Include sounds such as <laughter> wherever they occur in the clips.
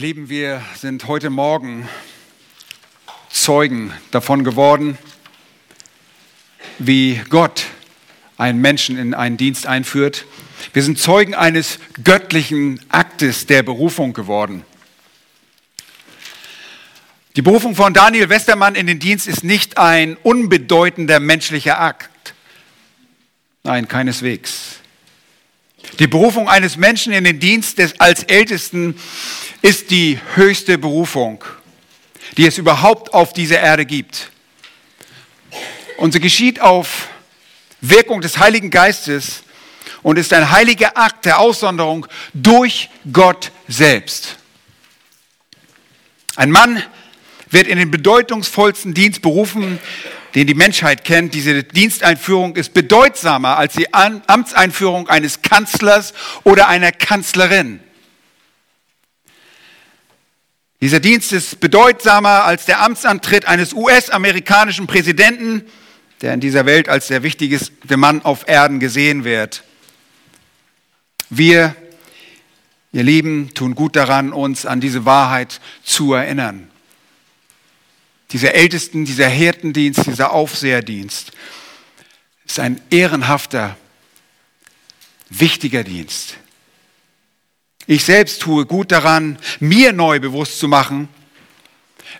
Lieben, wir sind heute Morgen Zeugen davon geworden, wie Gott einen Menschen in einen Dienst einführt. Wir sind Zeugen eines göttlichen Aktes der Berufung geworden. Die Berufung von Daniel Westermann in den Dienst ist nicht ein unbedeutender menschlicher Akt. Nein, keineswegs. Die Berufung eines Menschen in den Dienst des, als Ältesten ist die höchste Berufung, die es überhaupt auf dieser Erde gibt. Und sie geschieht auf Wirkung des Heiligen Geistes und ist ein heiliger Akt der Aussonderung durch Gott selbst. Ein Mann wird in den bedeutungsvollsten Dienst berufen, den die Menschheit kennt. Diese Diensteinführung ist bedeutsamer als die Amtseinführung eines Kanzlers oder einer Kanzlerin. Dieser Dienst ist bedeutsamer als der Amtsantritt eines US-amerikanischen Präsidenten, der in dieser Welt als der wichtigste Mann auf Erden gesehen wird. Wir, ihr Lieben, tun gut daran, uns an diese Wahrheit zu erinnern. Dieser Ältesten, dieser Hirtendienst, dieser Aufseherdienst ist ein ehrenhafter, wichtiger Dienst. Ich selbst tue gut daran, mir neu bewusst zu machen,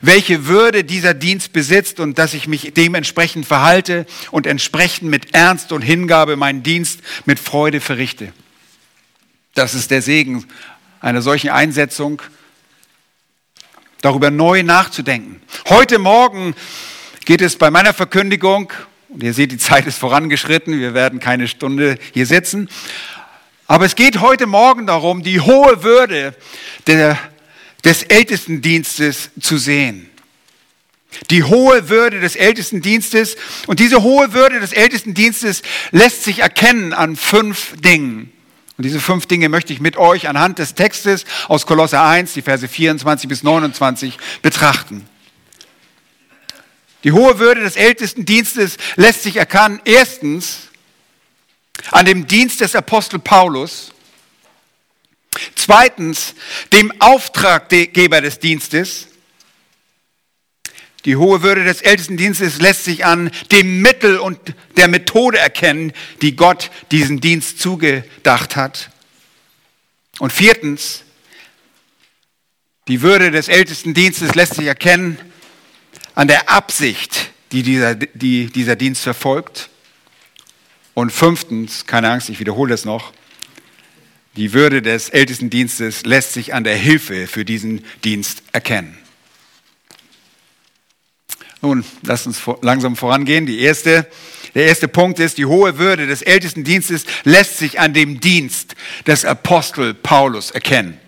welche Würde dieser Dienst besitzt und dass ich mich dementsprechend verhalte und entsprechend mit Ernst und Hingabe meinen Dienst mit Freude verrichte. Das ist der Segen einer solchen Einsetzung, darüber neu nachzudenken. Heute Morgen geht es bei meiner Verkündigung, und ihr seht, die Zeit ist vorangeschritten, wir werden keine Stunde hier sitzen, aber es geht heute Morgen darum, die hohe Würde der, des Ältestendienstes zu sehen. Die hohe Würde des Ältestendienstes. Und diese hohe Würde des Ältestendienstes lässt sich erkennen an fünf Dingen. Und diese fünf Dinge möchte ich mit euch anhand des Textes aus Kolosser 1, die Verse 24 bis 29 betrachten. Die hohe Würde des Ältestendienstes lässt sich erkennen, erstens, an dem Dienst des Apostel Paulus. Zweitens, dem Auftraggeber des Dienstes. Die hohe Würde des Ältestendienstes lässt sich an dem Mittel und der Methode erkennen, die Gott diesem Dienst zugedacht hat. Und viertens, die Würde des Ältestendienstes lässt sich erkennen an der Absicht, die dieser, die dieser Dienst verfolgt. Und fünftens, keine Angst, ich wiederhole das noch, die Würde des Ältestendienstes lässt sich an der Hilfe für diesen Dienst erkennen. Nun, lasst uns langsam vorangehen. Die erste, der erste Punkt ist, die hohe Würde des Ältestendienstes lässt sich an dem Dienst des Apostel Paulus erkennen.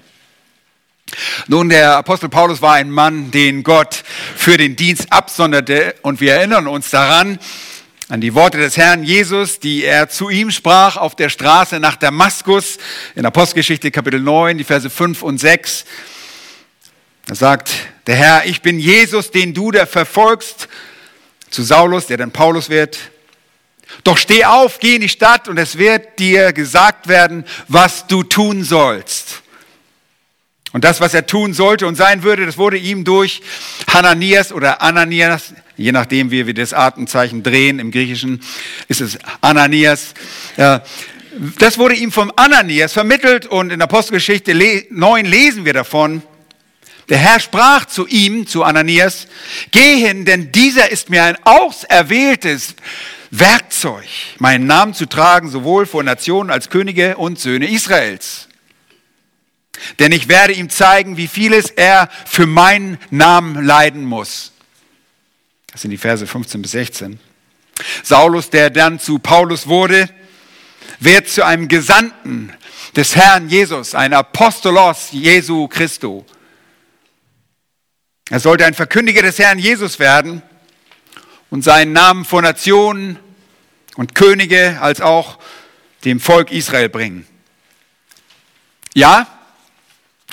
Nun, der Apostel Paulus war ein Mann, den Gott für den Dienst absonderte und wir erinnern uns daran, an die Worte des Herrn Jesus, die er zu ihm sprach auf der Straße nach Damaskus in Apostelgeschichte Kapitel 9, die Verse 5 und 6. Da sagt der Herr, ich bin Jesus, den du da verfolgst, zu Saulus, der dann Paulus wird. Doch steh auf, geh in die Stadt und es wird dir gesagt werden, was du tun sollst. Und das, was er tun sollte und sein würde, das wurde ihm durch Hananias oder Ananias, je nachdem, wie wir das Atemzeichen drehen, im Griechischen ist es Ananias. Das wurde ihm vom Ananias vermittelt und in Apostelgeschichte 9 lesen wir davon. Der Herr sprach zu ihm, zu Ananias, geh hin, denn dieser ist mir ein auserwähltes Werkzeug, meinen Namen zu tragen, sowohl vor Nationen als Könige und Söhne Israels. Denn ich werde ihm zeigen, wie vieles er für meinen Namen leiden muss. Das sind die Verse 15 bis 16. Saulus, der dann zu Paulus wurde, wird zu einem Gesandten des Herrn Jesus, ein Apostolos Jesu Christo. Er sollte ein Verkündiger des Herrn Jesus werden und seinen Namen vor Nationen und Könige als auch dem Volk Israel bringen. Ja,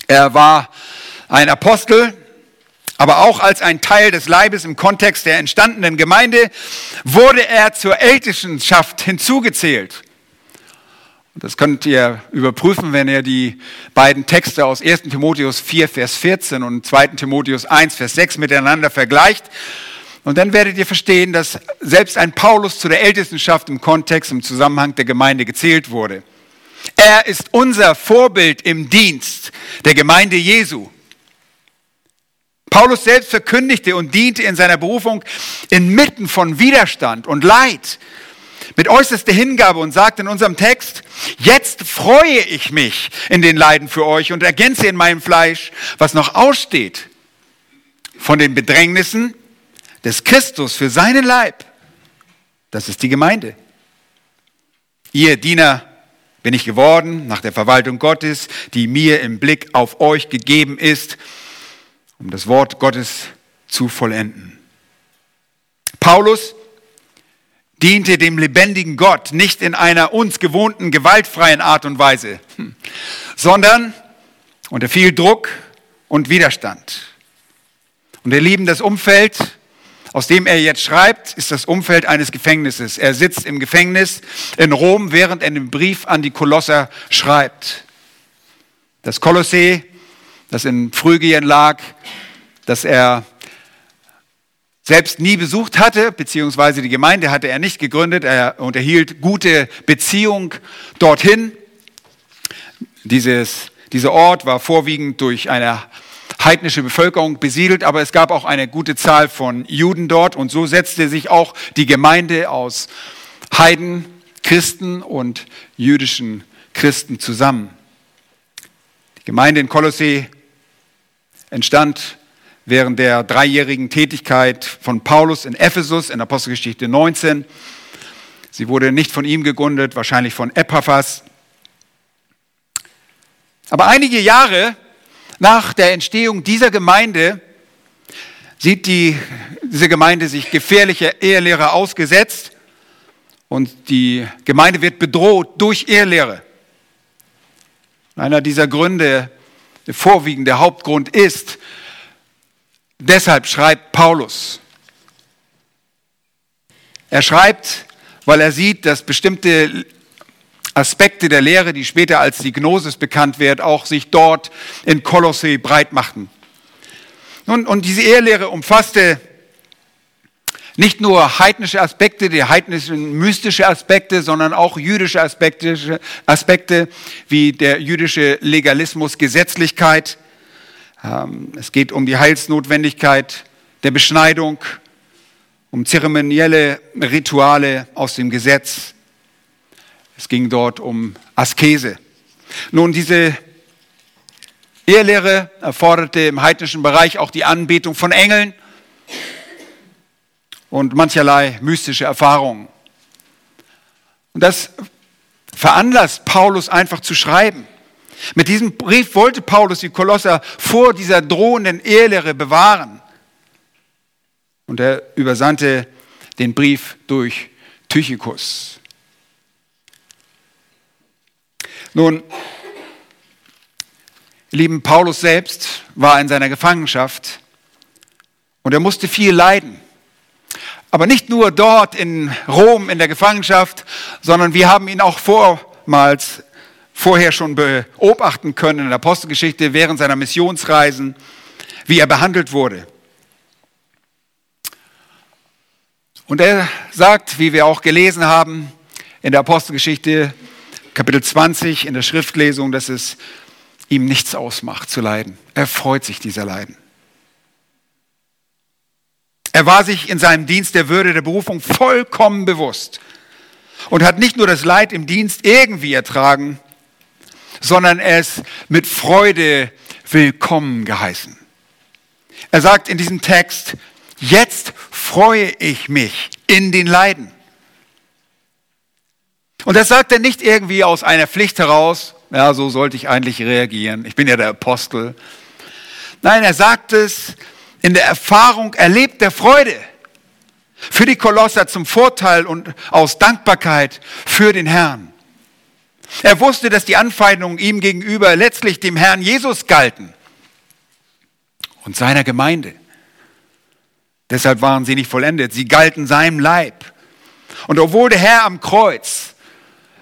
er war ein Apostel, aber auch als ein Teil des Leibes im Kontext der entstandenen Gemeinde wurde er zur Ältestenschaft hinzugezählt. Das könnt ihr überprüfen, wenn ihr die beiden Texte aus 1 Timotheus 4, Vers 14 und 2 Timotheus 1, Vers 6 miteinander vergleicht. Und dann werdet ihr verstehen, dass selbst ein Paulus zu der Ältestenschaft im Kontext, im Zusammenhang der Gemeinde gezählt wurde. Er ist unser Vorbild im Dienst der Gemeinde Jesu. Paulus selbst verkündigte und diente in seiner Berufung inmitten von Widerstand und Leid mit äußerster Hingabe und sagt in unserem Text, jetzt freue ich mich in den Leiden für euch und ergänze in meinem Fleisch, was noch aussteht von den Bedrängnissen des Christus für seinen Leib. Das ist die Gemeinde. Ihr Diener bin ich geworden nach der Verwaltung Gottes, die mir im Blick auf euch gegeben ist, um das Wort Gottes zu vollenden. Paulus diente dem lebendigen Gott nicht in einer uns gewohnten gewaltfreien Art und Weise, hm, sondern unter viel Druck und Widerstand. Und ihr Lieben, das Umfeld, aus dem er jetzt schreibt, ist das Umfeld eines Gefängnisses. Er sitzt im Gefängnis in Rom, während er den Brief an die Kolosser schreibt. Das Kolossee, das in Phrygien lag, das er selbst nie besucht hatte, beziehungsweise die Gemeinde hatte er nicht gegründet. Er unterhielt gute Beziehung dorthin. Dieses, dieser Ort war vorwiegend durch eine heidnische Bevölkerung besiedelt, aber es gab auch eine gute Zahl von Juden dort und so setzte sich auch die Gemeinde aus Heiden, Christen und jüdischen Christen zusammen. Die Gemeinde in Kolossee entstand während der dreijährigen Tätigkeit von Paulus in Ephesus in Apostelgeschichte 19. Sie wurde nicht von ihm gegründet, wahrscheinlich von Epaphras. Aber einige Jahre nach der Entstehung dieser Gemeinde sieht die, diese Gemeinde sich gefährlicher Ehelehre ausgesetzt und die Gemeinde wird bedroht durch Ehelehre. Einer dieser Gründe, der vorwiegende Hauptgrund ist, deshalb schreibt Paulus. Er schreibt, weil er sieht, dass bestimmte Aspekte der Lehre, die später als die Gnosis bekannt wird, auch sich dort in Kolosse breit machten. Nun, und diese Ehelehre umfasste nicht nur heidnische Aspekte, die heidnischen mystische Aspekte, sondern auch jüdische Aspekte, Aspekte wie der jüdische Legalismus, Gesetzlichkeit. Ähm, es geht um die Heilsnotwendigkeit der Beschneidung, um zeremonielle Rituale aus dem Gesetz, es ging dort um Askese. Nun, diese Ehelehre erforderte im heidnischen Bereich auch die Anbetung von Engeln und mancherlei mystische Erfahrungen. Und das veranlasst Paulus einfach zu schreiben. Mit diesem Brief wollte Paulus die Kolosser vor dieser drohenden Ehelehre bewahren. Und er übersandte den Brief durch Tychikus. Nun, lieben Paulus selbst war in seiner Gefangenschaft und er musste viel leiden. Aber nicht nur dort in Rom in der Gefangenschaft, sondern wir haben ihn auch vormals vorher schon beobachten können in der Apostelgeschichte während seiner Missionsreisen, wie er behandelt wurde. Und er sagt, wie wir auch gelesen haben in der Apostelgeschichte, Kapitel 20 in der Schriftlesung, dass es ihm nichts ausmacht zu leiden. Er freut sich dieser Leiden. Er war sich in seinem Dienst der Würde der Berufung vollkommen bewusst und hat nicht nur das Leid im Dienst irgendwie ertragen, sondern es mit Freude willkommen geheißen. Er sagt in diesem Text, jetzt freue ich mich in den Leiden. Und das sagt er nicht irgendwie aus einer Pflicht heraus, ja, so sollte ich eigentlich reagieren, ich bin ja der Apostel. Nein, er sagt es in der Erfahrung erlebt der Freude für die Kolosser zum Vorteil und aus Dankbarkeit für den Herrn. Er wusste, dass die Anfeindungen ihm gegenüber letztlich dem Herrn Jesus galten und seiner Gemeinde. Deshalb waren sie nicht vollendet, sie galten seinem Leib. Und obwohl der Herr am Kreuz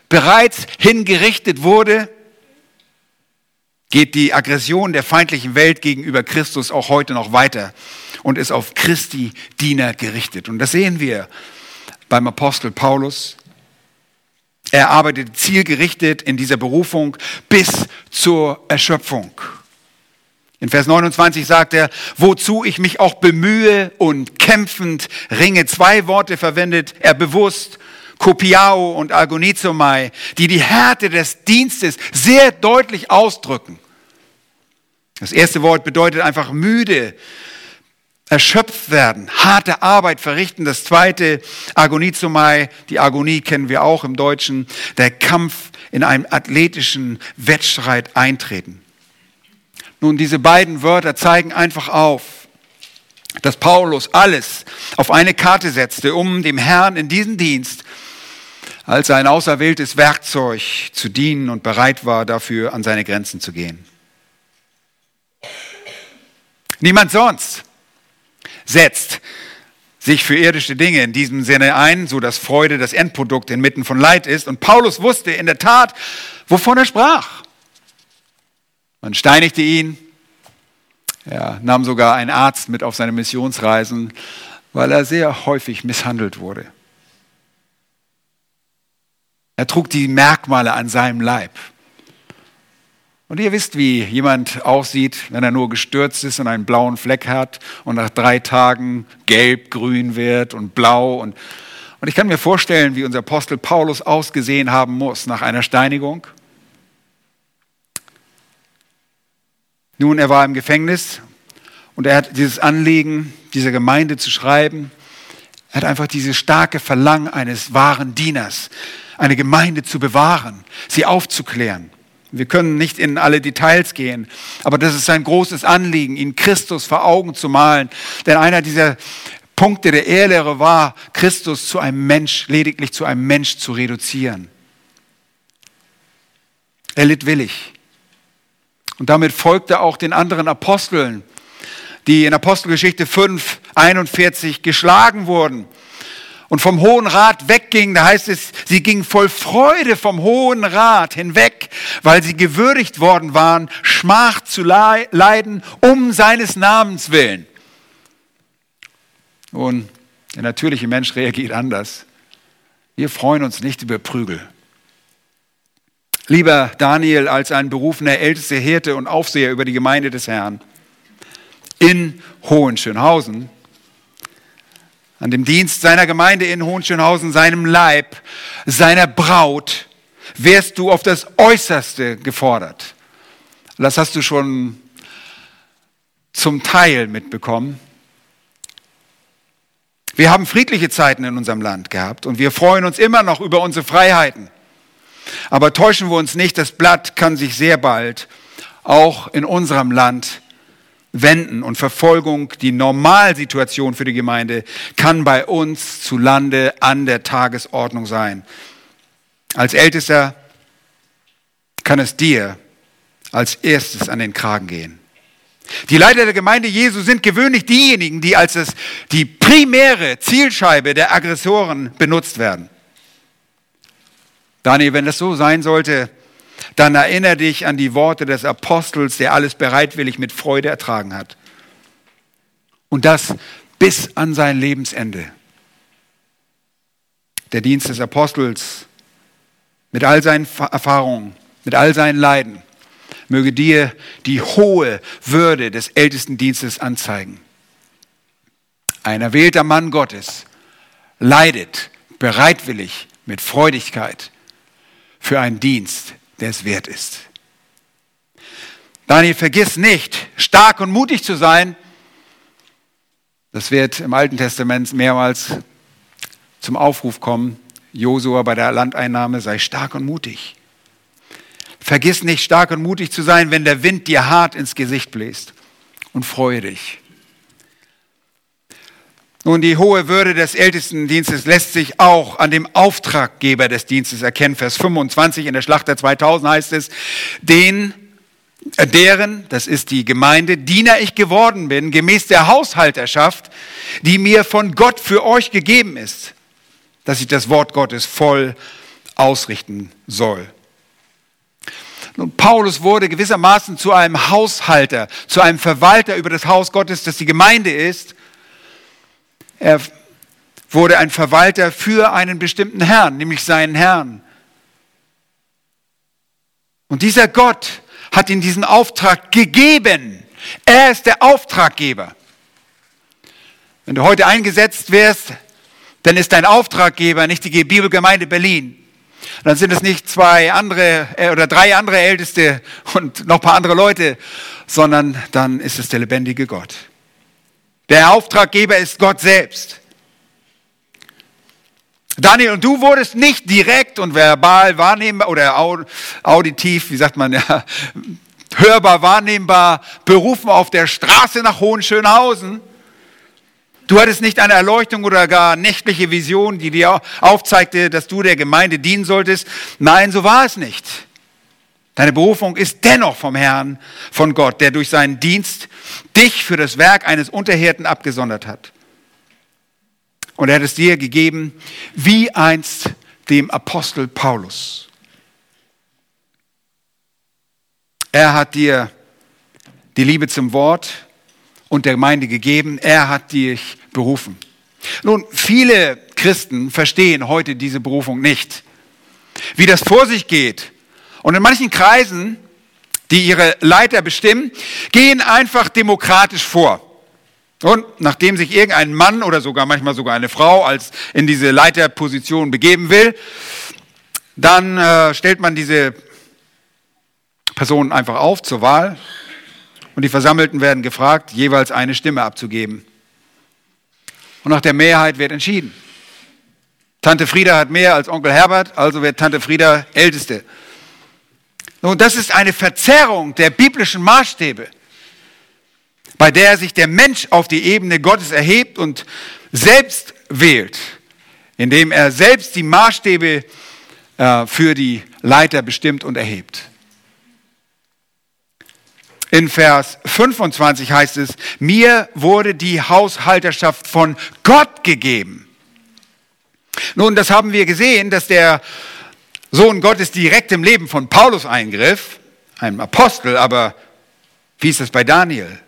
bereits hingerichtet wurde, geht die Aggression der feindlichen Welt gegenüber Christus auch heute noch weiter und ist auf Christi Diener gerichtet. Und das sehen wir beim Apostel Paulus. Er arbeitet zielgerichtet in dieser Berufung bis zur Erschöpfung. In Vers 29 sagt er, wozu ich mich auch bemühe und kämpfend ringe. Zwei Worte verwendet er bewusst, Kopiao und Agonizomai, die die Härte des Dienstes sehr deutlich ausdrücken. Das erste Wort bedeutet einfach müde, erschöpft werden, harte Arbeit verrichten. Das zweite, Agonizomai, die Agonie kennen wir auch im Deutschen, der Kampf in einem athletischen Wettstreit eintreten. Nun, diese beiden Wörter zeigen einfach auf, dass Paulus alles auf eine Karte setzte, um dem Herrn in diesem Dienst als ein auserwähltes Werkzeug zu dienen und bereit war, dafür an seine Grenzen zu gehen. Niemand sonst setzt sich für irdische Dinge in diesem Sinne ein, so dass Freude das Endprodukt inmitten von Leid ist. Und Paulus wusste in der Tat, wovon er sprach. Man steinigte ihn. Er nahm sogar einen Arzt mit auf seine Missionsreisen, weil er sehr häufig misshandelt wurde. Er trug die Merkmale an seinem Leib. Und ihr wisst, wie jemand aussieht, wenn er nur gestürzt ist und einen blauen Fleck hat und nach drei Tagen gelb, grün wird und blau. Und, und ich kann mir vorstellen, wie unser Apostel Paulus ausgesehen haben muss nach einer Steinigung. Nun, er war im Gefängnis und er hat dieses Anliegen, dieser Gemeinde zu schreiben. Er hat einfach dieses starke Verlangen eines wahren Dieners, eine Gemeinde zu bewahren, sie aufzuklären. Wir können nicht in alle Details gehen, aber das ist sein großes Anliegen, ihn Christus vor Augen zu malen. Denn einer dieser Punkte der Ehrlehre war, Christus zu einem Mensch, lediglich zu einem Mensch zu reduzieren. Er litt willig. Und damit folgte auch den anderen Aposteln, die in Apostelgeschichte 5, 41 geschlagen wurden und vom Hohen Rat wegging, da heißt es, sie gingen voll Freude vom Hohen Rat hinweg, weil sie gewürdigt worden waren, Schmach zu leiden um seines Namens willen. Nun, der natürliche Mensch reagiert anders. Wir freuen uns nicht über Prügel. Lieber Daniel als ein berufener ältester Hirte und Aufseher über die Gemeinde des Herrn in Hohenschönhausen an dem Dienst seiner Gemeinde in Hohenschönhausen, seinem Leib, seiner Braut, wärst du auf das Äußerste gefordert. Das hast du schon zum Teil mitbekommen. Wir haben friedliche Zeiten in unserem Land gehabt und wir freuen uns immer noch über unsere Freiheiten. Aber täuschen wir uns nicht, das Blatt kann sich sehr bald auch in unserem Land wenden und Verfolgung, die Normalsituation für die Gemeinde, kann bei uns zu Lande an der Tagesordnung sein. Als Ältester kann es dir als erstes an den Kragen gehen. Die Leiter der Gemeinde Jesu sind gewöhnlich diejenigen, die als das, die primäre Zielscheibe der Aggressoren benutzt werden. Daniel, wenn das so sein sollte, dann erinnere dich an die Worte des Apostels, der alles bereitwillig mit Freude ertragen hat. Und das bis an sein Lebensende. Der Dienst des Apostels mit all seinen Erfahrungen, mit all seinen Leiden, möge dir die hohe Würde des Ältestendienstes anzeigen. Ein erwählter Mann Gottes leidet bereitwillig mit Freudigkeit für einen Dienst, der es wert ist. Daniel, vergiss nicht, stark und mutig zu sein. Das wird im Alten Testament mehrmals zum Aufruf kommen. Josua bei der Landeinnahme, sei stark und mutig. Vergiss nicht, stark und mutig zu sein, wenn der Wind dir hart ins Gesicht bläst. Und freue dich. Nun, die hohe Würde des Ältestendienstes lässt sich auch an dem Auftraggeber des Dienstes erkennen. Vers 25 in der Schlachter 2000 heißt es, den, äh, deren, das ist die Gemeinde, Diener ich geworden bin, gemäß der Haushalterschaft, die mir von Gott für euch gegeben ist, dass ich das Wort Gottes voll ausrichten soll. Nun, Paulus wurde gewissermaßen zu einem Haushalter, zu einem Verwalter über das Haus Gottes, das die Gemeinde ist. Er wurde ein Verwalter für einen bestimmten Herrn, nämlich seinen Herrn. Und dieser Gott hat ihm diesen Auftrag gegeben. Er ist der Auftraggeber. Wenn du heute eingesetzt wirst, dann ist dein Auftraggeber nicht die Bibelgemeinde Berlin. Dann sind es nicht zwei andere äh, oder drei andere Älteste und noch ein paar andere Leute, sondern dann ist es der lebendige Gott. Der Auftraggeber ist Gott selbst. Daniel, und du wurdest nicht direkt und verbal wahrnehmbar oder auditiv, wie sagt man, <laughs> ja, hörbar wahrnehmbar berufen auf der Straße nach Hohenschönhausen. Du hattest nicht eine Erleuchtung oder gar nächtliche Vision, die dir aufzeigte, dass du der Gemeinde dienen solltest. Nein, so war es nicht. Deine Berufung ist dennoch vom Herrn, von Gott, der durch seinen Dienst dich für das Werk eines Unterhirten abgesondert hat. Und er hat es dir gegeben, wie einst dem Apostel Paulus. Er hat dir die Liebe zum Wort und der Gemeinde gegeben. Er hat dich berufen. Nun, viele Christen verstehen heute diese Berufung nicht. Wie das vor sich geht. Und in manchen Kreisen, die ihre Leiter bestimmen, gehen einfach demokratisch vor. Und nachdem sich irgendein Mann oder sogar manchmal sogar eine Frau als in diese Leiterposition begeben will, dann äh, stellt man diese Person einfach auf zur Wahl und die Versammelten werden gefragt, jeweils eine Stimme abzugeben. Und nach der Mehrheit wird entschieden. Tante Frieda hat mehr als Onkel Herbert, also wird Tante Frieda Älteste. Und das ist eine Verzerrung der biblischen Maßstäbe bei der sich der Mensch auf die Ebene Gottes erhebt und selbst wählt, indem er selbst die Maßstäbe äh, für die Leiter bestimmt und erhebt. In Vers 25 heißt es, mir wurde die Haushalterschaft von Gott gegeben. Nun, das haben wir gesehen, dass der Sohn Gottes direkt im Leben von Paulus eingriff, einem Apostel, aber wie ist das bei Daniel?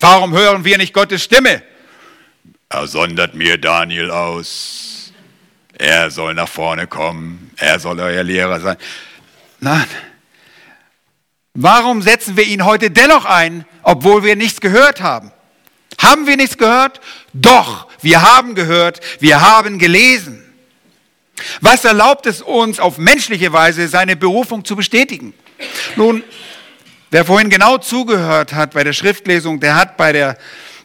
Warum hören wir nicht Gottes Stimme? Er sondert mir Daniel aus. Er soll nach vorne kommen. Er soll euer Lehrer sein. Nein. Warum setzen wir ihn heute dennoch ein, obwohl wir nichts gehört haben? Haben wir nichts gehört? Doch, wir haben gehört, wir haben gelesen. Was erlaubt es uns auf menschliche Weise, seine Berufung zu bestätigen? Nun, Wer vorhin genau zugehört hat bei der Schriftlesung, der hat bei der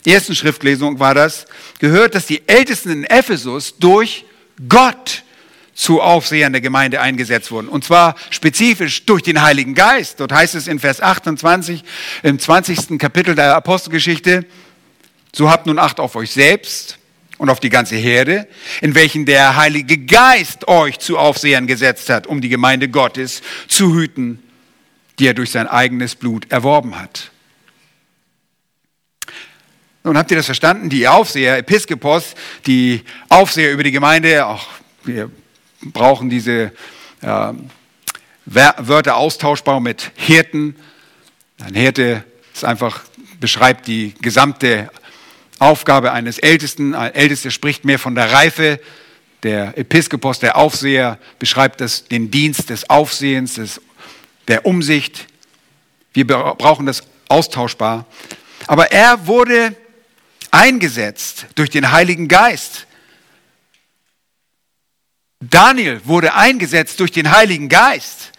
ersten Schriftlesung war das, gehört, dass die Ältesten in Ephesus durch Gott zu Aufsehern der Gemeinde eingesetzt wurden. Und zwar spezifisch durch den Heiligen Geist. Dort heißt es in Vers 28 im 20. Kapitel der Apostelgeschichte, so habt nun Acht auf euch selbst und auf die ganze Herde, in welchen der Heilige Geist euch zu Aufsehern gesetzt hat, um die Gemeinde Gottes zu hüten die er durch sein eigenes Blut erworben hat. Nun habt ihr das verstanden? Die Aufseher, Episkopos, die Aufseher über die Gemeinde, auch wir brauchen diese äh, Wörter austauschbar mit Hirten. Ein Hirte ist einfach, beschreibt die gesamte Aufgabe eines Ältesten. Ein Ältester spricht mehr von der Reife. Der Episkopos, der Aufseher, beschreibt das, den Dienst des Aufsehens, des der Umsicht. Wir brauchen das austauschbar. Aber er wurde eingesetzt durch den Heiligen Geist. Daniel wurde eingesetzt durch den Heiligen Geist.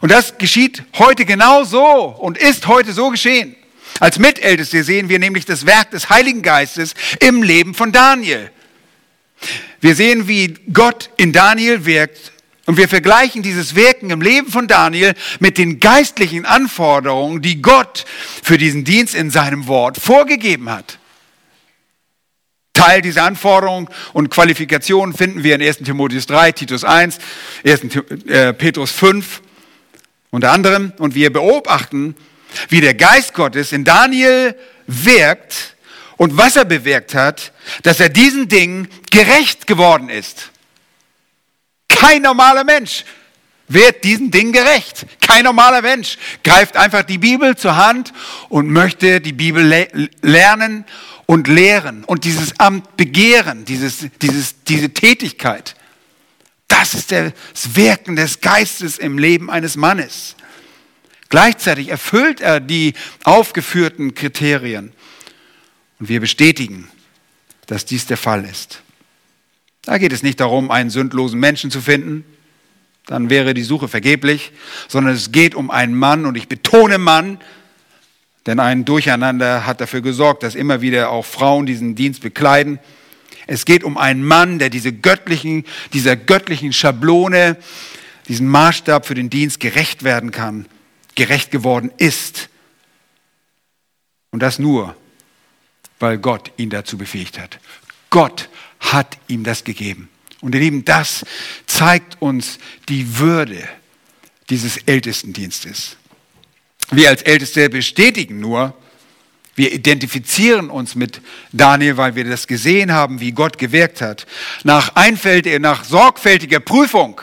Und das geschieht heute genau so und ist heute so geschehen. Als Mitälteste sehen wir nämlich das Werk des Heiligen Geistes im Leben von Daniel. Wir sehen, wie Gott in Daniel wirkt und wir vergleichen dieses Wirken im Leben von Daniel mit den geistlichen Anforderungen, die Gott für diesen Dienst in seinem Wort vorgegeben hat. Teil dieser Anforderungen und Qualifikationen finden wir in 1 Timotheus 3, Titus 1, 1 äh, Petrus 5 unter anderem. Und wir beobachten, wie der Geist Gottes in Daniel wirkt und was er bewirkt hat, dass er diesen Dingen gerecht geworden ist. Kein normaler Mensch wird diesen Ding gerecht. Kein normaler Mensch greift einfach die Bibel zur Hand und möchte die Bibel le lernen und lehren und dieses Amt begehren, dieses, dieses, diese Tätigkeit. Das ist das Wirken des Geistes im Leben eines Mannes. Gleichzeitig erfüllt er die aufgeführten Kriterien. Und wir bestätigen, dass dies der Fall ist. Da geht es nicht darum, einen sündlosen Menschen zu finden, dann wäre die Suche vergeblich, sondern es geht um einen Mann, und ich betone Mann, denn ein Durcheinander hat dafür gesorgt, dass immer wieder auch Frauen diesen Dienst bekleiden. Es geht um einen Mann, der diese göttlichen, dieser göttlichen Schablone, diesen Maßstab für den Dienst gerecht werden kann, gerecht geworden ist. Und das nur, weil Gott ihn dazu befähigt hat. Gott hat ihm das gegeben. Und ihr Lieben, das zeigt uns die Würde dieses Ältestendienstes. Wir als Älteste bestätigen nur, wir identifizieren uns mit Daniel, weil wir das gesehen haben, wie Gott gewirkt hat. Nach, nach sorgfältiger Prüfung.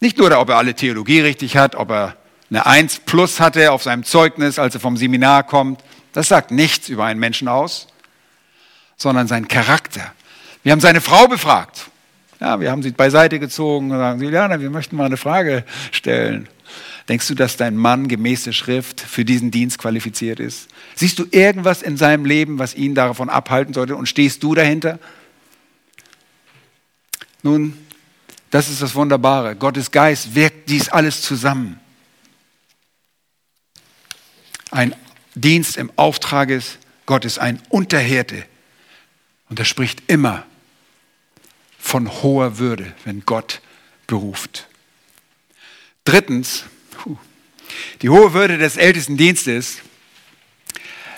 Nicht nur, ob er alle Theologie richtig hat, ob er eine Eins plus hatte auf seinem Zeugnis, als er vom Seminar kommt. Das sagt nichts über einen Menschen aus, sondern sein Charakter. Wir haben seine Frau befragt. Ja, wir haben sie beiseite gezogen und sagen, Juliana, wir möchten mal eine Frage stellen. Denkst du, dass dein Mann gemäß der Schrift für diesen Dienst qualifiziert ist? Siehst du irgendwas in seinem Leben, was ihn davon abhalten sollte und stehst du dahinter? Nun, das ist das Wunderbare. Gottes Geist wirkt dies alles zusammen. Ein Dienst im Auftrag Gottes, ein Unterhirte. Und er spricht immer von hoher Würde, wenn Gott beruft. Drittens, die hohe Würde des ältesten Dienstes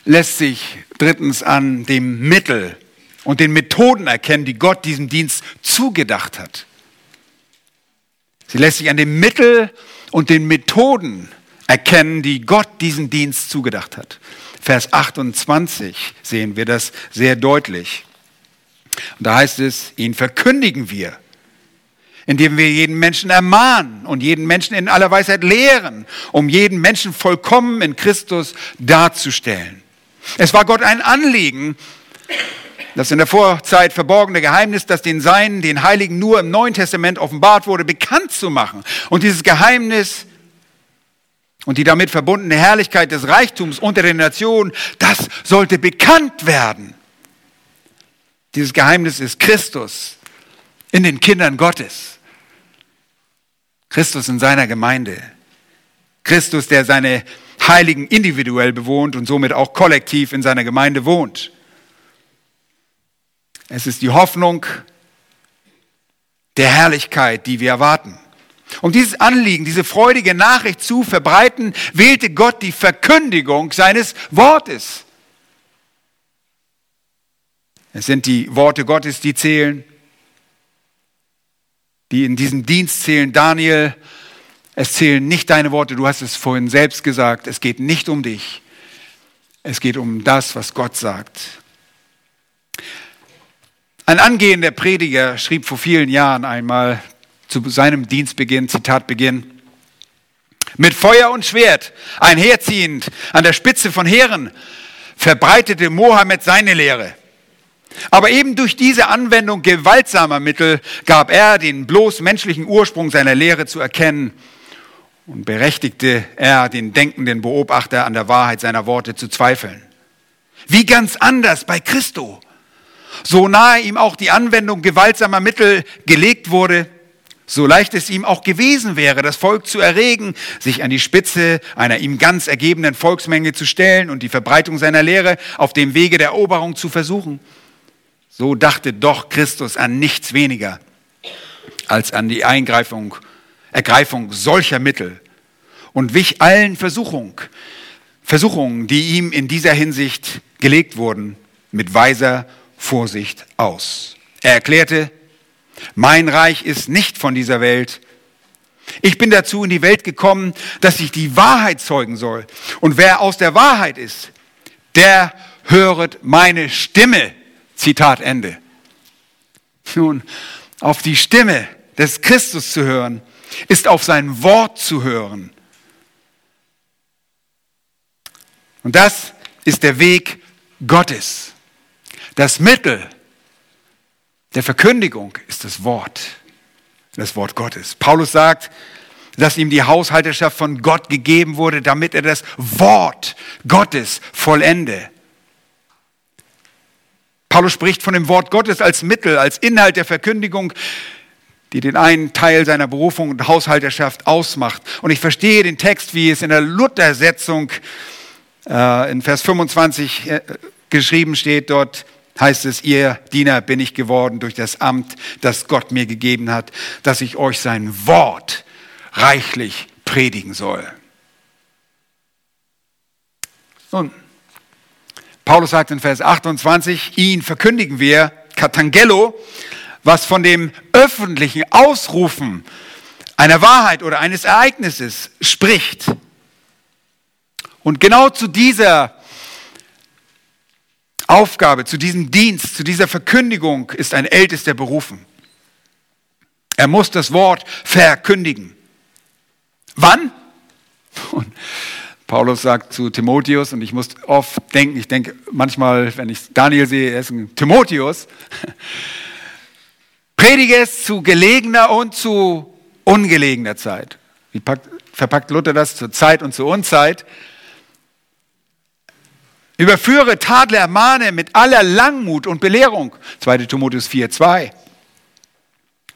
lässt sich drittens an dem Mittel und den Methoden erkennen, die Gott diesem Dienst zugedacht hat. Sie lässt sich an dem Mittel und den Methoden erkennen, die Gott diesen Dienst zugedacht hat. Vers 28 sehen wir das sehr deutlich. Und da heißt es, ihn verkündigen wir, indem wir jeden Menschen ermahnen und jeden Menschen in aller Weisheit lehren, um jeden Menschen vollkommen in Christus darzustellen. Es war Gott ein Anliegen, das in der Vorzeit verborgene Geheimnis, das den Seinen, den Heiligen nur im Neuen Testament offenbart wurde, bekannt zu machen. Und dieses Geheimnis und die damit verbundene Herrlichkeit des Reichtums unter den Nationen, das sollte bekannt werden. Dieses Geheimnis ist Christus in den Kindern Gottes. Christus in seiner Gemeinde. Christus, der seine Heiligen individuell bewohnt und somit auch kollektiv in seiner Gemeinde wohnt. Es ist die Hoffnung der Herrlichkeit, die wir erwarten. Um dieses Anliegen, diese freudige Nachricht zu verbreiten, wählte Gott die Verkündigung seines Wortes. Es sind die Worte Gottes, die zählen, die in diesem Dienst zählen. Daniel, es zählen nicht deine Worte, du hast es vorhin selbst gesagt, es geht nicht um dich, es geht um das, was Gott sagt. Ein angehender Prediger schrieb vor vielen Jahren einmal zu seinem Dienstbeginn, Zitatbeginn, mit Feuer und Schwert einherziehend an der Spitze von Heeren verbreitete Mohammed seine Lehre. Aber eben durch diese Anwendung gewaltsamer Mittel gab er den bloß menschlichen Ursprung seiner Lehre zu erkennen und berechtigte er den denkenden Beobachter an der Wahrheit seiner Worte zu zweifeln. Wie ganz anders bei Christo. So nahe ihm auch die Anwendung gewaltsamer Mittel gelegt wurde, so leicht es ihm auch gewesen wäre, das Volk zu erregen, sich an die Spitze einer ihm ganz ergebenen Volksmenge zu stellen und die Verbreitung seiner Lehre auf dem Wege der Eroberung zu versuchen. So dachte doch Christus an nichts weniger als an die Eingreifung, Ergreifung solcher Mittel und wich allen Versuchungen, Versuchungen, die ihm in dieser Hinsicht gelegt wurden, mit weiser Vorsicht aus. Er erklärte, mein Reich ist nicht von dieser Welt. Ich bin dazu in die Welt gekommen, dass ich die Wahrheit zeugen soll. Und wer aus der Wahrheit ist, der höret meine Stimme. Zitat Ende. Nun, auf die Stimme des Christus zu hören, ist auf sein Wort zu hören. Und das ist der Weg Gottes. Das Mittel der Verkündigung ist das Wort, das Wort Gottes. Paulus sagt, dass ihm die Haushalterschaft von Gott gegeben wurde, damit er das Wort Gottes vollende. Paulus spricht von dem Wort Gottes als Mittel, als Inhalt der Verkündigung, die den einen Teil seiner Berufung und Haushalterschaft ausmacht. Und ich verstehe den Text, wie es in der Luthersetzung äh, in Vers 25 äh, geschrieben steht. Dort heißt es, ihr Diener bin ich geworden durch das Amt, das Gott mir gegeben hat, dass ich euch sein Wort reichlich predigen soll. Nun, Paulus sagt in Vers 28, ihn verkündigen wir, Katangello, was von dem öffentlichen Ausrufen einer Wahrheit oder eines Ereignisses spricht. Und genau zu dieser Aufgabe, zu diesem Dienst, zu dieser Verkündigung ist ein Ältester berufen. Er muss das Wort verkündigen. Wann? Und Paulus sagt zu Timotheus, und ich muss oft denken, ich denke manchmal, wenn ich Daniel sehe, er ist ein Timotheus, <laughs> predige es zu gelegener und zu ungelegener Zeit. Wie packt, verpackt Luther das zur Zeit und zur Unzeit? Überführe, tadle, ermahne mit aller Langmut und Belehrung. 2. Timotheus 4, 2.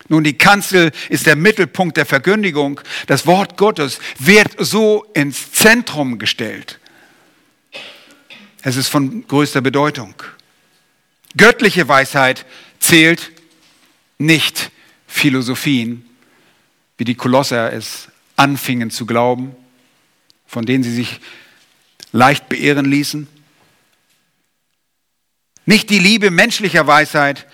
Nun, die Kanzel ist der Mittelpunkt der Verkündigung. Das Wort Gottes wird so ins Zentrum gestellt. Es ist von größter Bedeutung. Göttliche Weisheit zählt nicht Philosophien, wie die Kolosser es anfingen zu glauben, von denen sie sich leicht beehren ließen. Nicht die Liebe menschlicher Weisheit,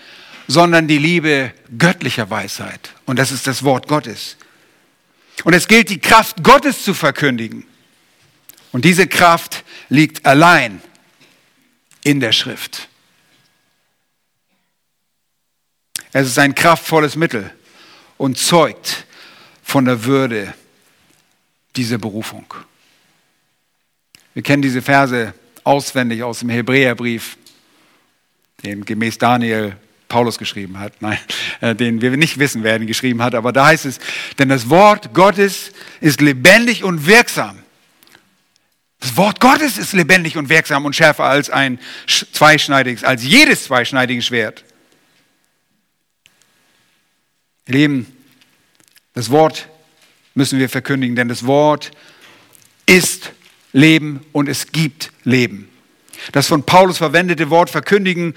sondern die Liebe göttlicher Weisheit. Und das ist das Wort Gottes. Und es gilt, die Kraft Gottes zu verkündigen. Und diese Kraft liegt allein in der Schrift. Es ist ein kraftvolles Mittel und zeugt von der Würde dieser Berufung. Wir kennen diese Verse auswendig aus dem Hebräerbrief, den gemäß Daniel Paulus geschrieben hat, <laughs> nein, äh, den wir nicht wissen, wer ihn geschrieben hat, aber da heißt es, denn das Wort Gottes ist lebendig und wirksam. Das Wort Gottes ist lebendig und wirksam und schärfer als ein zweischneidiges, als jedes zweischneidige Schwert. Ihr Lieben, das Wort müssen wir verkündigen, denn das Wort ist Leben und es gibt Leben. Das von Paulus verwendete Wort verkündigen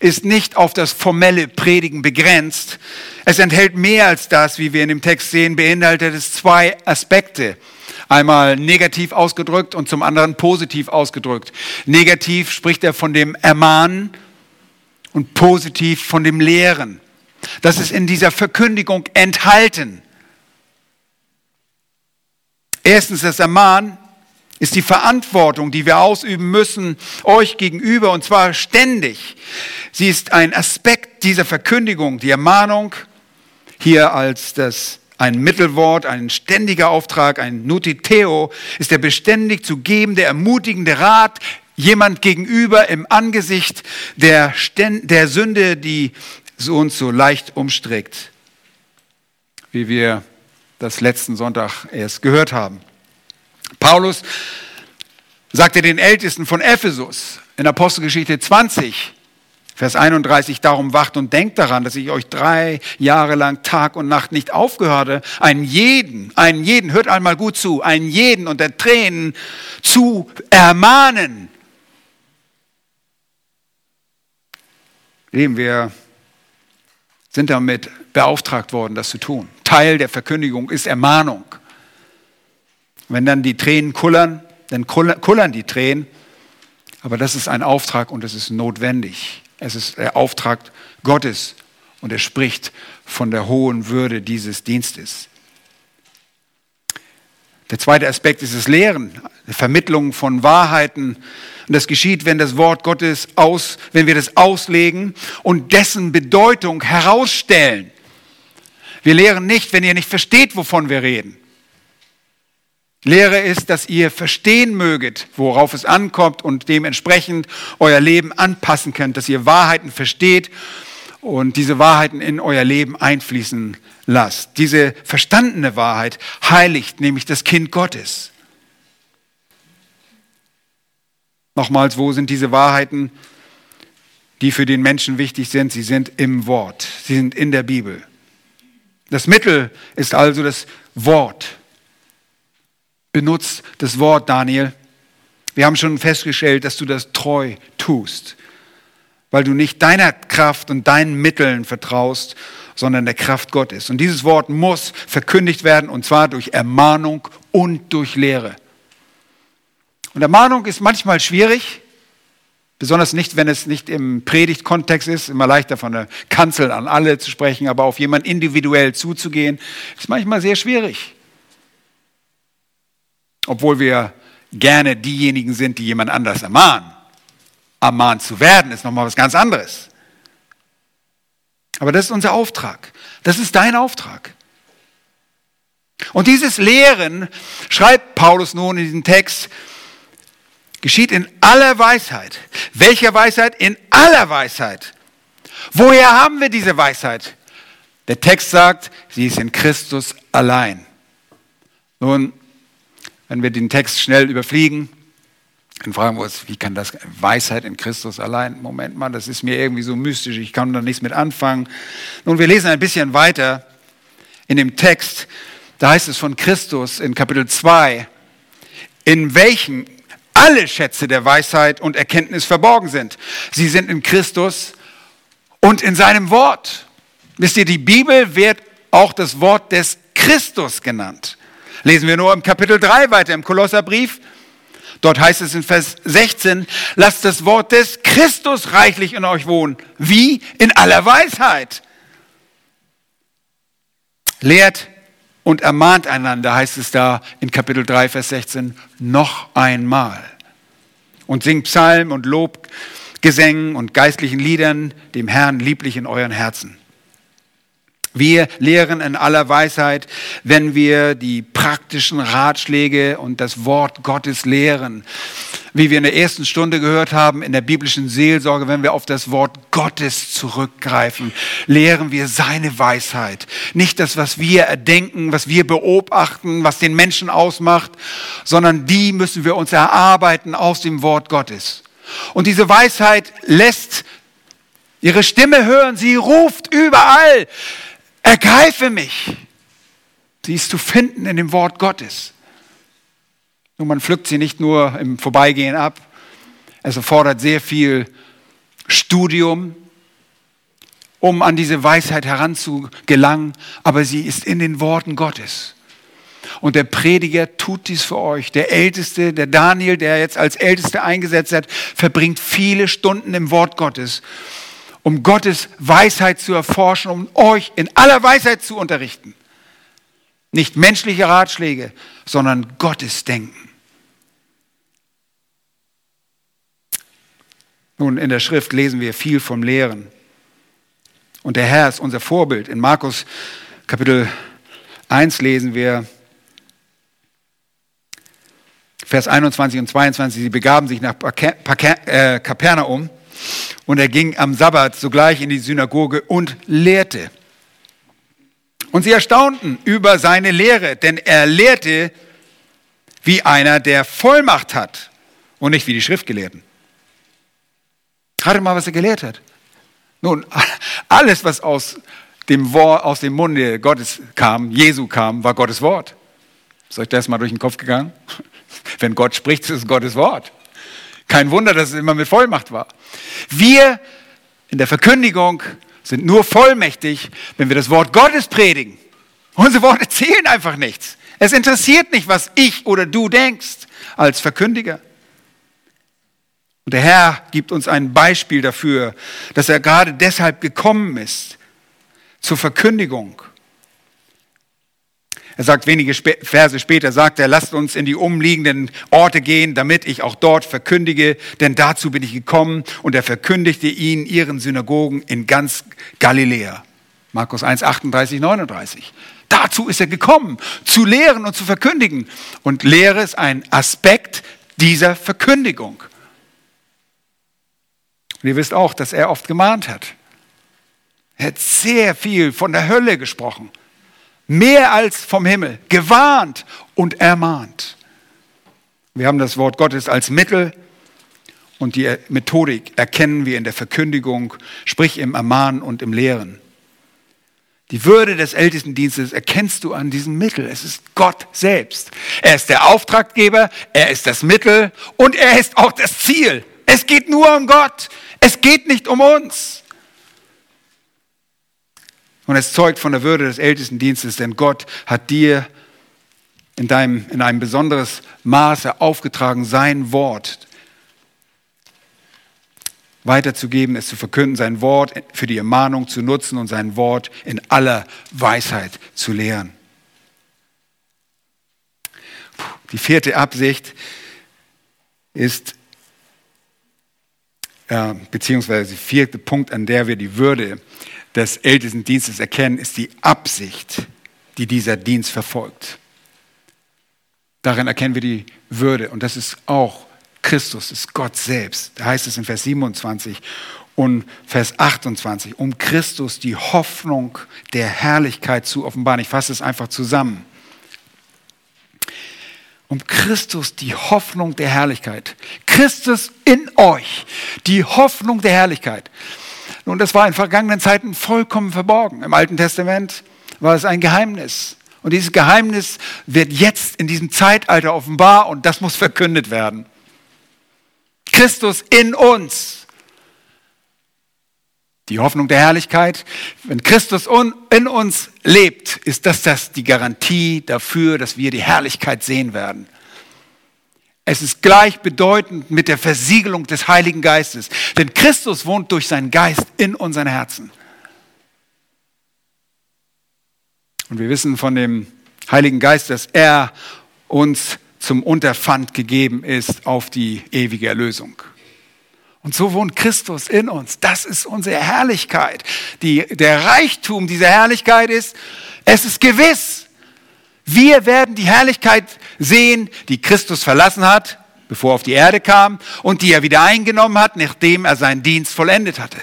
ist nicht auf das formelle Predigen begrenzt. Es enthält mehr als das, wie wir in dem Text sehen, beinhaltet es zwei Aspekte. Einmal negativ ausgedrückt und zum anderen positiv ausgedrückt. Negativ spricht er von dem Ermahnen und positiv von dem Lehren. Das ist in dieser Verkündigung enthalten. Erstens das Ermahnen ist die Verantwortung, die wir ausüben müssen, euch gegenüber, und zwar ständig. Sie ist ein Aspekt dieser Verkündigung, die Ermahnung, hier als das ein Mittelwort, ein ständiger Auftrag, ein Nutiteo, ist der beständig zu gebende, ermutigende Rat, jemand gegenüber im Angesicht der, der Sünde, die und so leicht umstrickt, wie wir das letzten Sonntag erst gehört haben. Paulus sagte den Ältesten von Ephesus in Apostelgeschichte 20, Vers 31, darum wacht und denkt daran, dass ich euch drei Jahre lang Tag und Nacht nicht aufgehörte, einen jeden, einen jeden, hört einmal gut zu, einen jeden unter Tränen zu ermahnen. Leben wir sind damit beauftragt worden, das zu tun. Teil der Verkündigung ist Ermahnung. Wenn dann die Tränen kullern, dann kullern die Tränen. Aber das ist ein Auftrag und es ist notwendig. Es ist der Auftrag Gottes und er spricht von der hohen Würde dieses Dienstes. Der zweite Aspekt ist das Lehren, die Vermittlung von Wahrheiten. Und das geschieht, wenn das Wort Gottes aus, wenn wir das auslegen und dessen Bedeutung herausstellen. Wir lehren nicht, wenn ihr nicht versteht, wovon wir reden. Lehre ist, dass ihr verstehen möget, worauf es ankommt und dementsprechend euer Leben anpassen könnt, dass ihr Wahrheiten versteht und diese Wahrheiten in euer Leben einfließen lasst. Diese verstandene Wahrheit heiligt nämlich das Kind Gottes. Nochmals, wo sind diese Wahrheiten, die für den Menschen wichtig sind? Sie sind im Wort, sie sind in der Bibel. Das Mittel ist also das Wort. Benutzt das Wort, Daniel. Wir haben schon festgestellt, dass du das treu tust, weil du nicht deiner Kraft und deinen Mitteln vertraust, sondern der Kraft Gottes. Und dieses Wort muss verkündigt werden, und zwar durch Ermahnung und durch Lehre. Und Ermahnung ist manchmal schwierig, besonders nicht, wenn es nicht im Predigtkontext ist, immer leichter von der Kanzel an alle zu sprechen, aber auf jemanden individuell zuzugehen, ist manchmal sehr schwierig. Obwohl wir gerne diejenigen sind, die jemand anders ermahnen. Ermahnt zu werden ist nochmal was ganz anderes. Aber das ist unser Auftrag. Das ist dein Auftrag. Und dieses Lehren schreibt Paulus nun in diesem Text, geschieht in aller Weisheit. Welcher Weisheit? In aller Weisheit. Woher haben wir diese Weisheit? Der Text sagt, sie ist in Christus allein. Nun, wenn wir den Text schnell überfliegen, dann fragen wir uns, wie kann das Weisheit in Christus allein? Moment mal, das ist mir irgendwie so mystisch, ich kann da nichts mit anfangen. Nun, wir lesen ein bisschen weiter in dem Text, da heißt es von Christus in Kapitel 2, in welchen alle Schätze der Weisheit und Erkenntnis verborgen sind. Sie sind in Christus und in seinem Wort. Wisst ihr, die Bibel wird auch das Wort des Christus genannt. Lesen wir nur im Kapitel 3 weiter im Kolosserbrief. Dort heißt es in Vers 16, lasst das Wort des Christus reichlich in euch wohnen. Wie? In aller Weisheit. Lehrt und ermahnt einander, heißt es da in Kapitel 3, Vers 16, noch einmal. Und singt Psalm und Lobgesängen und geistlichen Liedern dem Herrn lieblich in euren Herzen. Wir lehren in aller Weisheit, wenn wir die praktischen Ratschläge und das Wort Gottes lehren. Wie wir in der ersten Stunde gehört haben, in der biblischen Seelsorge, wenn wir auf das Wort Gottes zurückgreifen, lehren wir seine Weisheit. Nicht das, was wir erdenken, was wir beobachten, was den Menschen ausmacht, sondern die müssen wir uns erarbeiten aus dem Wort Gottes. Und diese Weisheit lässt ihre Stimme hören, sie ruft überall. Ergreife mich. Sie ist zu finden in dem Wort Gottes. Und man pflückt sie nicht nur im Vorbeigehen ab. Es erfordert sehr viel Studium, um an diese Weisheit heranzugelangen, aber sie ist in den Worten Gottes. Und der Prediger tut dies für euch. Der Älteste, der Daniel, der jetzt als Ältester eingesetzt hat, verbringt viele Stunden im Wort Gottes um Gottes Weisheit zu erforschen, um euch in aller Weisheit zu unterrichten. Nicht menschliche Ratschläge, sondern Gottes Denken. Nun, in der Schrift lesen wir viel vom Lehren. Und der Herr ist unser Vorbild. In Markus Kapitel 1 lesen wir Vers 21 und 22, sie begaben sich nach äh, Kapernaum und er ging am Sabbat sogleich in die Synagoge und lehrte. Und sie erstaunten über seine Lehre, denn er lehrte wie einer, der Vollmacht hat und nicht wie die Schriftgelehrten. Rate mal, was er gelehrt hat. Nun, <laughs> alles, was aus dem, Wort, aus dem Munde Gottes kam, Jesu kam, war Gottes Wort. Ist euch das mal durch den Kopf gegangen? <laughs> Wenn Gott spricht, ist es Gottes Wort. Kein Wunder, dass es immer mit Vollmacht war. Wir in der Verkündigung sind nur vollmächtig, wenn wir das Wort Gottes predigen. Unsere Worte zählen einfach nichts. Es interessiert nicht, was ich oder du denkst als Verkündiger. Und der Herr gibt uns ein Beispiel dafür, dass er gerade deshalb gekommen ist zur Verkündigung er sagt wenige Verse später, sagt er, lasst uns in die umliegenden Orte gehen, damit ich auch dort verkündige, denn dazu bin ich gekommen. Und er verkündigte ihn ihren Synagogen in ganz Galiläa. Markus 1, 38, 39. Dazu ist er gekommen, zu lehren und zu verkündigen. Und Lehre ist ein Aspekt dieser Verkündigung. Und ihr wisst auch, dass er oft gemahnt hat. Er hat sehr viel von der Hölle gesprochen. Mehr als vom Himmel. Gewarnt und ermahnt. Wir haben das Wort Gottes als Mittel und die Methodik erkennen wir in der Verkündigung, sprich im Ermahnen und im Lehren. Die Würde des Ältestendienstes erkennst du an diesem Mittel. Es ist Gott selbst. Er ist der Auftraggeber, er ist das Mittel und er ist auch das Ziel. Es geht nur um Gott. Es geht nicht um uns. Und es zeugt von der Würde des Ältestendienstes, denn Gott hat dir in, deinem, in einem besonderes Maße aufgetragen, sein Wort weiterzugeben, es zu verkünden, sein Wort für die Ermahnung zu nutzen und sein Wort in aller Weisheit zu lehren. Die vierte Absicht ist, äh, beziehungsweise der vierte Punkt, an der wir die Würde des Ältestendienstes erkennen, ist die Absicht, die dieser Dienst verfolgt. Darin erkennen wir die Würde und das ist auch Christus, ist Gott selbst. Da heißt es in Vers 27 und Vers 28, um Christus die Hoffnung der Herrlichkeit zu offenbaren. Ich fasse es einfach zusammen. Um Christus die Hoffnung der Herrlichkeit. Christus in euch, die Hoffnung der Herrlichkeit. Nun, das war in vergangenen Zeiten vollkommen verborgen. Im Alten Testament war es ein Geheimnis. Und dieses Geheimnis wird jetzt in diesem Zeitalter offenbar und das muss verkündet werden. Christus in uns. Die Hoffnung der Herrlichkeit. Wenn Christus in uns lebt, ist das, das die Garantie dafür, dass wir die Herrlichkeit sehen werden. Es ist gleichbedeutend mit der Versiegelung des Heiligen Geistes. Denn Christus wohnt durch seinen Geist in unseren Herzen. Und wir wissen von dem Heiligen Geist, dass er uns zum Unterpfand gegeben ist auf die ewige Erlösung. Und so wohnt Christus in uns. Das ist unsere Herrlichkeit. Die, der Reichtum dieser Herrlichkeit ist, es ist gewiss, wir werden die Herrlichkeit sehen, die Christus verlassen hat, bevor er auf die Erde kam, und die er wieder eingenommen hat, nachdem er seinen Dienst vollendet hatte.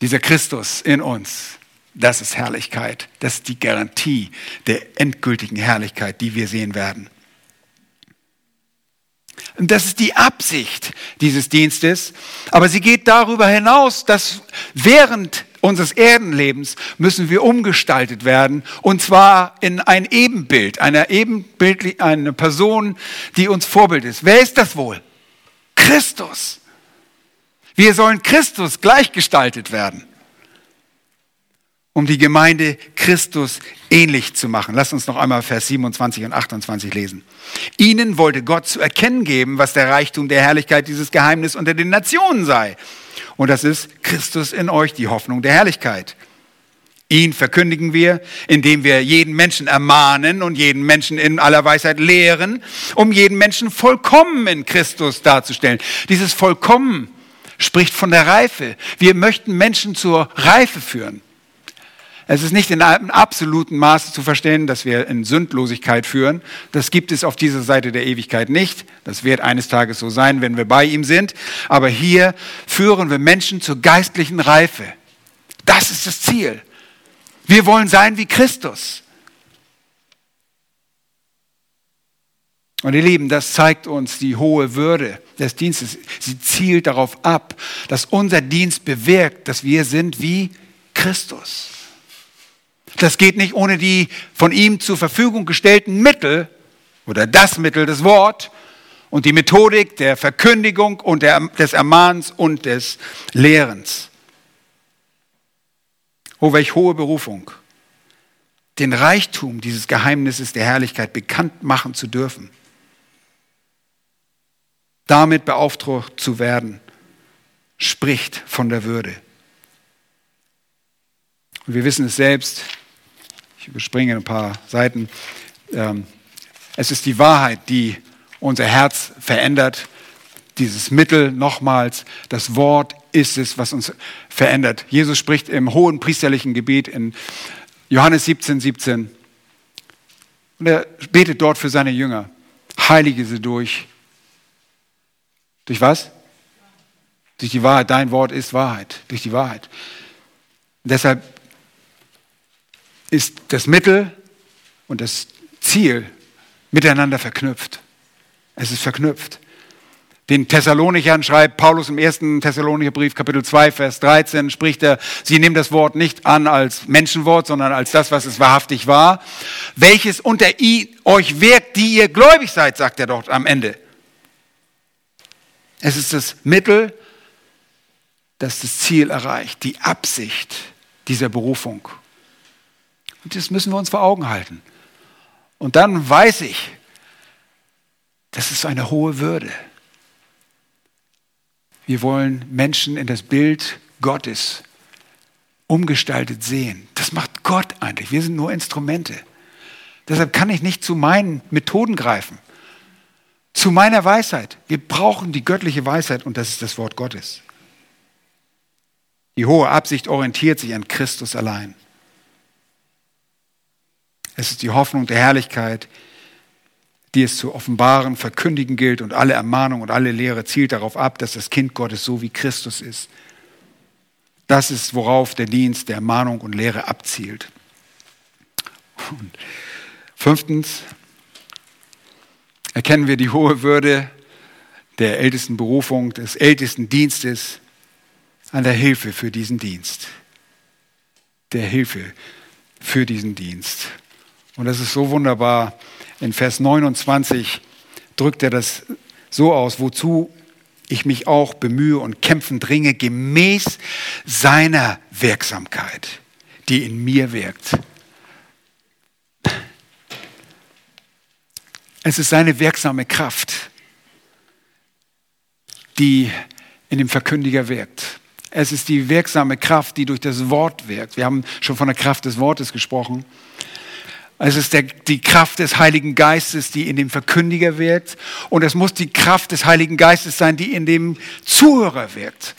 Dieser Christus in uns, das ist Herrlichkeit. Das ist die Garantie der endgültigen Herrlichkeit, die wir sehen werden. Und das ist die Absicht dieses Dienstes. Aber sie geht darüber hinaus, dass während unseres Erdenlebens müssen wir umgestaltet werden. Und zwar in ein Ebenbild, einer Ebenbild, eine Person, die uns Vorbild ist. Wer ist das wohl? Christus. Wir sollen Christus gleichgestaltet werden um die Gemeinde Christus ähnlich zu machen. Lass uns noch einmal Vers 27 und 28 lesen. Ihnen wollte Gott zu erkennen geben, was der Reichtum der Herrlichkeit dieses Geheimnis unter den Nationen sei. Und das ist Christus in euch, die Hoffnung der Herrlichkeit. Ihn verkündigen wir, indem wir jeden Menschen ermahnen und jeden Menschen in aller Weisheit lehren, um jeden Menschen vollkommen in Christus darzustellen. Dieses Vollkommen spricht von der Reife. Wir möchten Menschen zur Reife führen. Es ist nicht in einem absoluten Maße zu verstehen, dass wir in Sündlosigkeit führen. Das gibt es auf dieser Seite der Ewigkeit nicht. Das wird eines Tages so sein, wenn wir bei ihm sind. Aber hier führen wir Menschen zur geistlichen Reife. Das ist das Ziel. Wir wollen sein wie Christus. Und ihr Lieben, das zeigt uns die hohe Würde des Dienstes. Sie zielt darauf ab, dass unser Dienst bewirkt, dass wir sind wie Christus. Das geht nicht ohne die von ihm zur Verfügung gestellten Mittel oder das Mittel, das Wort und die Methodik der Verkündigung und der, des Ermahnens und des Lehrens. Oh, welch hohe Berufung, den Reichtum dieses Geheimnisses der Herrlichkeit bekannt machen zu dürfen. Damit beauftragt zu werden, spricht von der Würde. Und wir wissen es selbst, ich überspringe ein paar Seiten. Ähm, es ist die Wahrheit, die unser Herz verändert. dieses Mittel nochmals, das Wort ist es, was uns verändert. Jesus spricht im hohen priesterlichen Gebet in Johannes 17, 17. Und er betet dort für seine Jünger. Heilige sie durch. Durch was? Durch die Wahrheit. Dein Wort ist Wahrheit. Durch die Wahrheit. Deshalb ist das Mittel und das Ziel miteinander verknüpft. Es ist verknüpft. Den Thessalonichern schreibt Paulus im ersten Thessalonicher Brief, Kapitel 2, Vers 13, spricht er, sie nehmen das Wort nicht an als Menschenwort, sondern als das, was es wahrhaftig war, welches unter euch wirkt, die ihr gläubig seid, sagt er dort am Ende. Es ist das Mittel, das das Ziel erreicht, die Absicht dieser Berufung. Und das müssen wir uns vor Augen halten. Und dann weiß ich, das ist eine hohe Würde. Wir wollen Menschen in das Bild Gottes umgestaltet sehen. Das macht Gott eigentlich. Wir sind nur Instrumente. Deshalb kann ich nicht zu meinen Methoden greifen, zu meiner Weisheit. Wir brauchen die göttliche Weisheit und das ist das Wort Gottes. Die hohe Absicht orientiert sich an Christus allein. Es ist die Hoffnung der Herrlichkeit, die es zu offenbaren, verkündigen gilt und alle Ermahnung und alle Lehre zielt darauf ab, dass das Kind Gottes so wie Christus ist. Das ist, worauf der Dienst der Ermahnung und Lehre abzielt. Und fünftens erkennen wir die hohe Würde der ältesten Berufung, des ältesten Dienstes an der Hilfe für diesen Dienst. Der Hilfe für diesen Dienst. Und das ist so wunderbar. In Vers 29 drückt er das so aus, wozu ich mich auch bemühe und kämpfen dringe, gemäß seiner Wirksamkeit, die in mir wirkt. Es ist seine wirksame Kraft, die in dem Verkündiger wirkt. Es ist die wirksame Kraft, die durch das Wort wirkt. Wir haben schon von der Kraft des Wortes gesprochen. Es ist der, die Kraft des Heiligen Geistes, die in dem Verkündiger wirkt. Und es muss die Kraft des Heiligen Geistes sein, die in dem Zuhörer wirkt.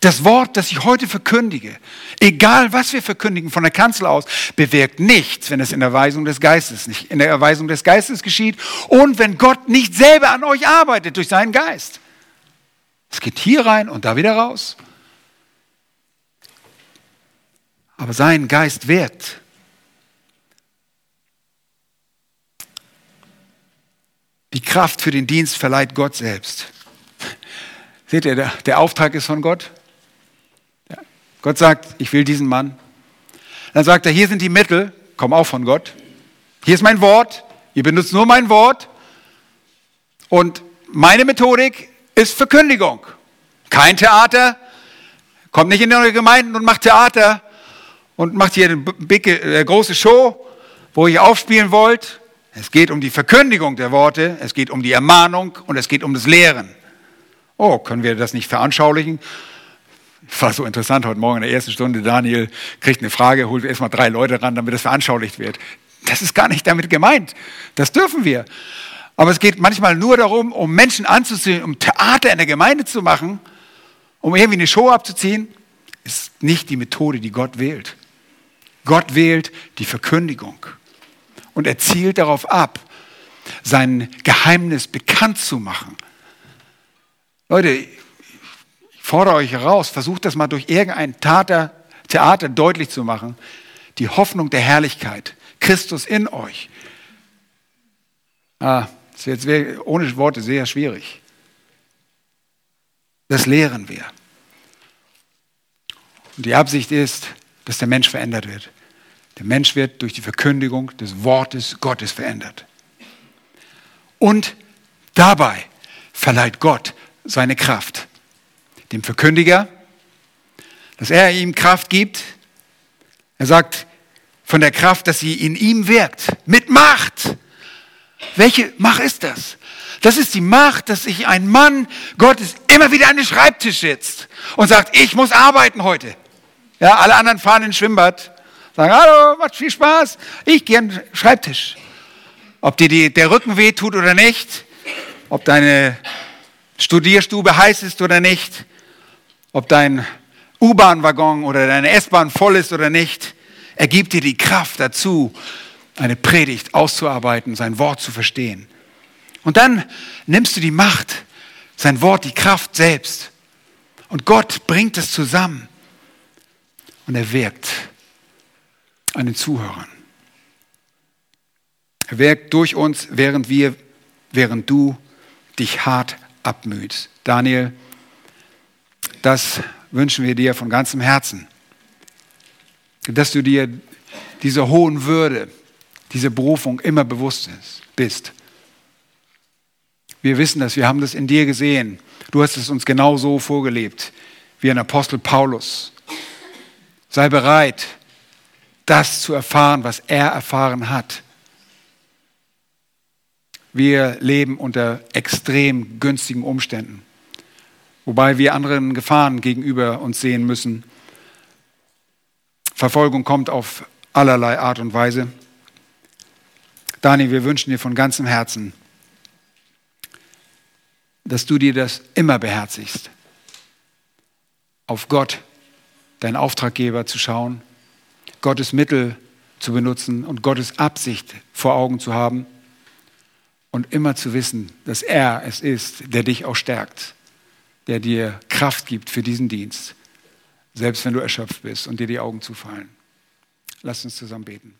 Das Wort, das ich heute verkündige, egal was wir verkündigen von der Kanzel aus, bewirkt nichts, wenn es in der Weisung des Geistes nicht in der Erweisung des Geistes geschieht und wenn Gott nicht selber an euch arbeitet durch seinen Geist. Es geht hier rein und da wieder raus. Aber sein Geist wirkt. Die Kraft für den Dienst verleiht Gott selbst. Seht ihr, der, der Auftrag ist von Gott. Ja. Gott sagt, ich will diesen Mann. Dann sagt er, hier sind die Mittel, kommen auch von Gott. Hier ist mein Wort, ihr benutzt nur mein Wort. Und meine Methodik ist Verkündigung. Kein Theater. Kommt nicht in eure Gemeinden und macht Theater und macht hier eine bicke, äh, große Show, wo ihr aufspielen wollt. Es geht um die Verkündigung der Worte, es geht um die Ermahnung und es geht um das Lehren. Oh, können wir das nicht veranschaulichen? War so interessant heute Morgen in der ersten Stunde. Daniel kriegt eine Frage, holt erstmal drei Leute ran, damit das veranschaulicht wird. Das ist gar nicht damit gemeint. Das dürfen wir. Aber es geht manchmal nur darum, um Menschen anzuziehen, um Theater in der Gemeinde zu machen, um irgendwie eine Show abzuziehen. Ist nicht die Methode, die Gott wählt. Gott wählt die Verkündigung und er zielt darauf ab, sein Geheimnis bekannt zu machen. Leute, ich fordere euch heraus, versucht das mal durch irgendein Theater, Theater deutlich zu machen. Die Hoffnung der Herrlichkeit, Christus in euch. Ah, das ist jetzt ohne Worte sehr schwierig. Das lehren wir. Und die Absicht ist, dass der Mensch verändert wird. Der Mensch wird durch die Verkündigung des Wortes Gottes verändert. Und dabei verleiht Gott seine Kraft. Dem Verkündiger, dass er ihm Kraft gibt. Er sagt von der Kraft, dass sie in ihm wirkt. Mit Macht. Welche Macht ist das? Das ist die Macht, dass sich ein Mann Gottes immer wieder an den Schreibtisch sitzt und sagt, ich muss arbeiten heute. Ja, alle anderen fahren ins Schwimmbad Sagen, hallo, macht viel Spaß. Ich gehe an den Schreibtisch. Ob dir die, der Rücken weh tut oder nicht, ob deine Studierstube heiß ist oder nicht, ob dein U-Bahn-Waggon oder deine S-Bahn voll ist oder nicht, er gibt dir die Kraft dazu, eine Predigt auszuarbeiten, sein Wort zu verstehen. Und dann nimmst du die Macht, sein Wort, die Kraft selbst. Und Gott bringt es zusammen. Und er wirkt an den Zuhörern. Er wirkt durch uns, während wir, während du dich hart abmühst. Daniel, das wünschen wir dir von ganzem Herzen, dass du dir dieser hohen Würde, dieser Berufung immer bewusst bist. Wir wissen das, wir haben das in dir gesehen. Du hast es uns genau so vorgelebt, wie ein Apostel Paulus. Sei bereit, das zu erfahren, was er erfahren hat. Wir leben unter extrem günstigen Umständen, wobei wir anderen Gefahren gegenüber uns sehen müssen. Verfolgung kommt auf allerlei Art und Weise. Dani, wir wünschen dir von ganzem Herzen, dass du dir das immer beherzigst, auf Gott, dein Auftraggeber, zu schauen, Gottes Mittel zu benutzen und Gottes Absicht vor Augen zu haben und immer zu wissen, dass er es ist, der dich auch stärkt, der dir Kraft gibt für diesen Dienst, selbst wenn du erschöpft bist und dir die Augen zufallen. Lass uns zusammen beten.